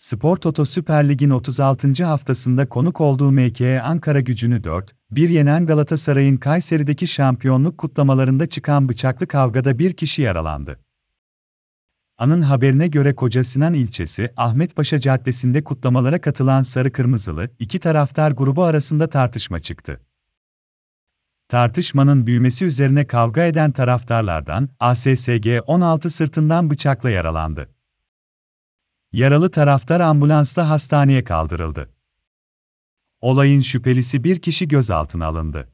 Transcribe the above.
Spor Toto Süper Lig'in 36. haftasında konuk olduğu MKE Ankara gücünü 4-1 yenen Galatasaray'ın Kayseri'deki şampiyonluk kutlamalarında çıkan bıçaklı kavgada bir kişi yaralandı. Anın haberine göre Koca Sinan ilçesi Ahmetpaşa Caddesi'nde kutlamalara katılan sarı kırmızılı iki taraftar grubu arasında tartışma çıktı. Tartışmanın büyümesi üzerine kavga eden taraftarlardan ASSG 16 sırtından bıçakla yaralandı. Yaralı taraftar ambulansla hastaneye kaldırıldı. Olayın şüphelisi bir kişi gözaltına alındı.